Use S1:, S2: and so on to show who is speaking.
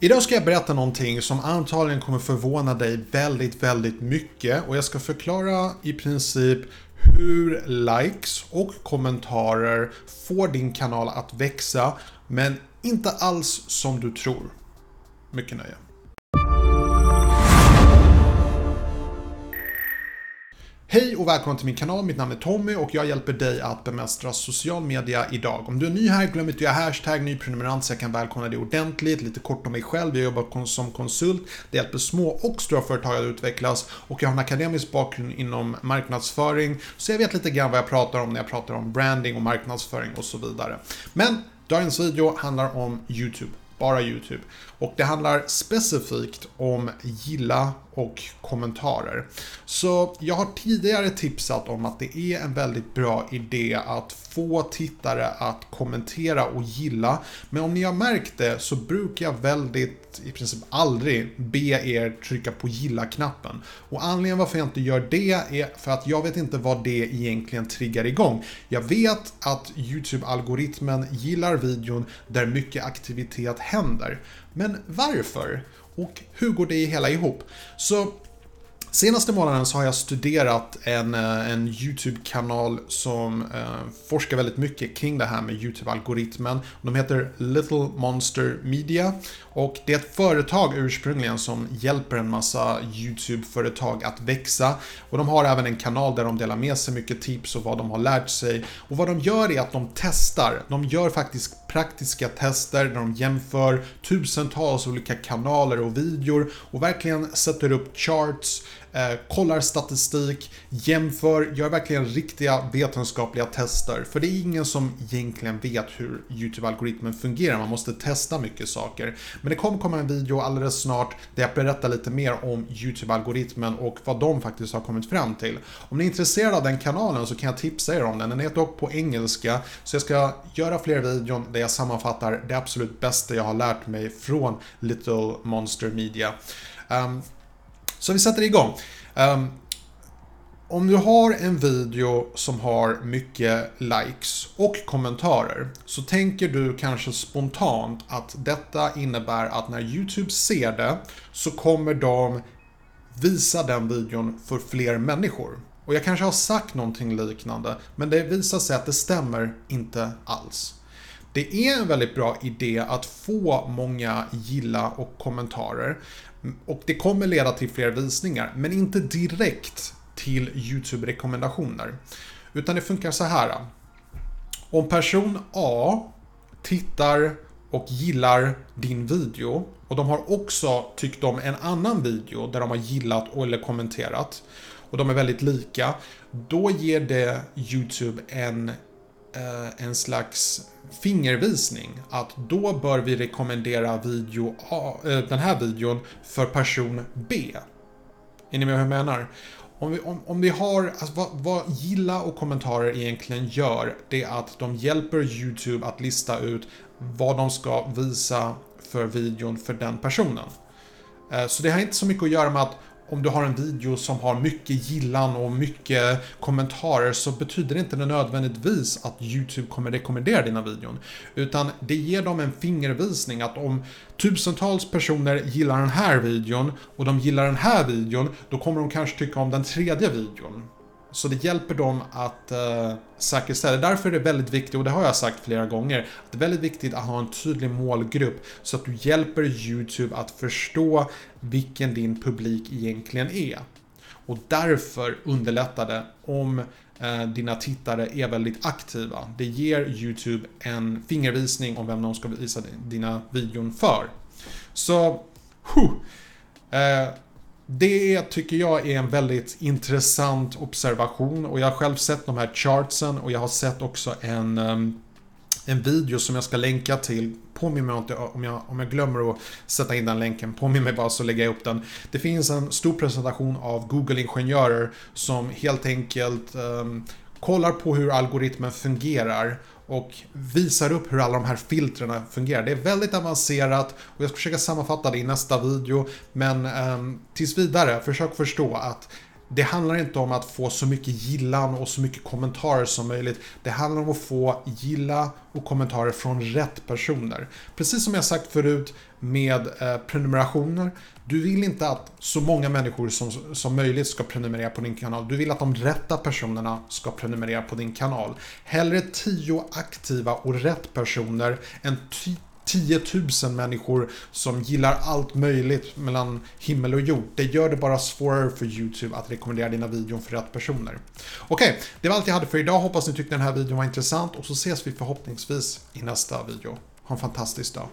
S1: Idag ska jag berätta någonting som antagligen kommer förvåna dig väldigt, väldigt mycket och jag ska förklara i princip hur likes och kommentarer får din kanal att växa, men inte alls som du tror. Mycket nöje. Hej och välkommen till min kanal, mitt namn är Tommy och jag hjälper dig att bemästra social media idag. Om du är ny här, glöm inte att göra hashtag ny prenumerant så jag kan välkomna dig ordentligt. Lite kort om mig själv, jag jobbar som konsult, det hjälper små och stora företag att utvecklas och jag har en akademisk bakgrund inom marknadsföring så jag vet lite grann vad jag pratar om när jag pratar om branding och marknadsföring och så vidare. Men dagens video handlar om YouTube bara YouTube. Och det handlar specifikt om gilla och kommentarer. Så jag har tidigare tipsat om att det är en väldigt bra idé att få tittare att kommentera och gilla. Men om ni har märkt det så brukar jag väldigt, i princip aldrig, be er trycka på gilla-knappen. Och anledningen varför jag inte gör det är för att jag vet inte vad det egentligen triggar igång. Jag vet att YouTube-algoritmen gillar videon där mycket aktivitet händer. Men varför? Och hur går det hela ihop? Så Senaste månaden så har jag studerat en, eh, en YouTube-kanal som eh, forskar väldigt mycket kring det här med YouTube-algoritmen. De heter Little Monster Media och det är ett företag ursprungligen som hjälper en massa YouTube-företag att växa. Och de har även en kanal där de delar med sig mycket tips och vad de har lärt sig. Och vad de gör är att de testar. De gör faktiskt praktiska tester där de jämför tusentals olika kanaler och videor och verkligen sätter upp charts Eh, kollar statistik, jämför, gör verkligen riktiga vetenskapliga tester. För det är ingen som egentligen vet hur YouTube-algoritmen fungerar, man måste testa mycket saker. Men det kommer komma en video alldeles snart där jag berättar lite mer om YouTube-algoritmen och vad de faktiskt har kommit fram till. Om ni är intresserade av den kanalen så kan jag tipsa er om den. Den är dock på engelska, så jag ska göra fler videon där jag sammanfattar det absolut bästa jag har lärt mig från Little Monster Media. Um, så vi sätter igång. Um, om du har en video som har mycket likes och kommentarer så tänker du kanske spontant att detta innebär att när YouTube ser det så kommer de visa den videon för fler människor. Och jag kanske har sagt någonting liknande men det visar sig att det stämmer inte alls. Det är en väldigt bra idé att få många gilla och kommentarer. Och det kommer leda till fler visningar, men inte direkt till YouTube-rekommendationer. Utan det funkar så här. Om person A tittar och gillar din video och de har också tyckt om en annan video där de har gillat eller kommenterat och de är väldigt lika, då ger det YouTube en Eh, en slags fingervisning att då bör vi rekommendera video A, eh, den här videon för person B. Är ni med hur jag menar? Om vi, om, om vi har, alltså vad, vad gilla och kommentarer egentligen gör, det är att de hjälper YouTube att lista ut vad de ska visa för videon för den personen. Eh, så det har inte så mycket att göra med att om du har en video som har mycket gillan och mycket kommentarer så betyder det inte nödvändigtvis att YouTube kommer rekommendera dina videon. Utan det ger dem en fingervisning att om tusentals personer gillar den här videon och de gillar den här videon, då kommer de kanske tycka om den tredje videon. Så det hjälper dem att eh, säkerställa. Därför är det väldigt viktigt, och det har jag sagt flera gånger, att det är väldigt viktigt att ha en tydlig målgrupp så att du hjälper YouTube att förstå vilken din publik egentligen är. Och därför underlättar det om eh, dina tittare är väldigt aktiva. Det ger YouTube en fingervisning om vem de ska visa dina videon för. Så, huh, eh, det tycker jag är en väldigt intressant observation och jag har själv sett de här chartsen och jag har sett också en, ehm, en video som jag ska länka till. Påminn mig om jag, om jag glömmer att sätta in den länken. Påminn mig bara så lägger jag upp den. Det finns en stor presentation av Google-ingenjörer som helt enkelt um, kollar på hur algoritmen fungerar och visar upp hur alla de här filtrerna fungerar. Det är väldigt avancerat och jag ska försöka sammanfatta det i nästa video. Men eh, tills vidare, försök förstå att det handlar inte om att få så mycket gillan och så mycket kommentarer som möjligt. Det handlar om att få gilla och kommentarer från rätt personer. Precis som jag sagt förut med eh, prenumerationer. Du vill inte att så många människor som, som möjligt ska prenumerera på din kanal. Du vill att de rätta personerna ska prenumerera på din kanal. Hellre 10 aktiva och rätt personer än typ 10 000 människor som gillar allt möjligt mellan himmel och jord. Det gör det bara svårare för YouTube att rekommendera dina videon för rätt personer. Okej, okay, det var allt jag hade för idag. Hoppas ni tyckte den här videon var intressant och så ses vi förhoppningsvis i nästa video. Ha en fantastisk dag.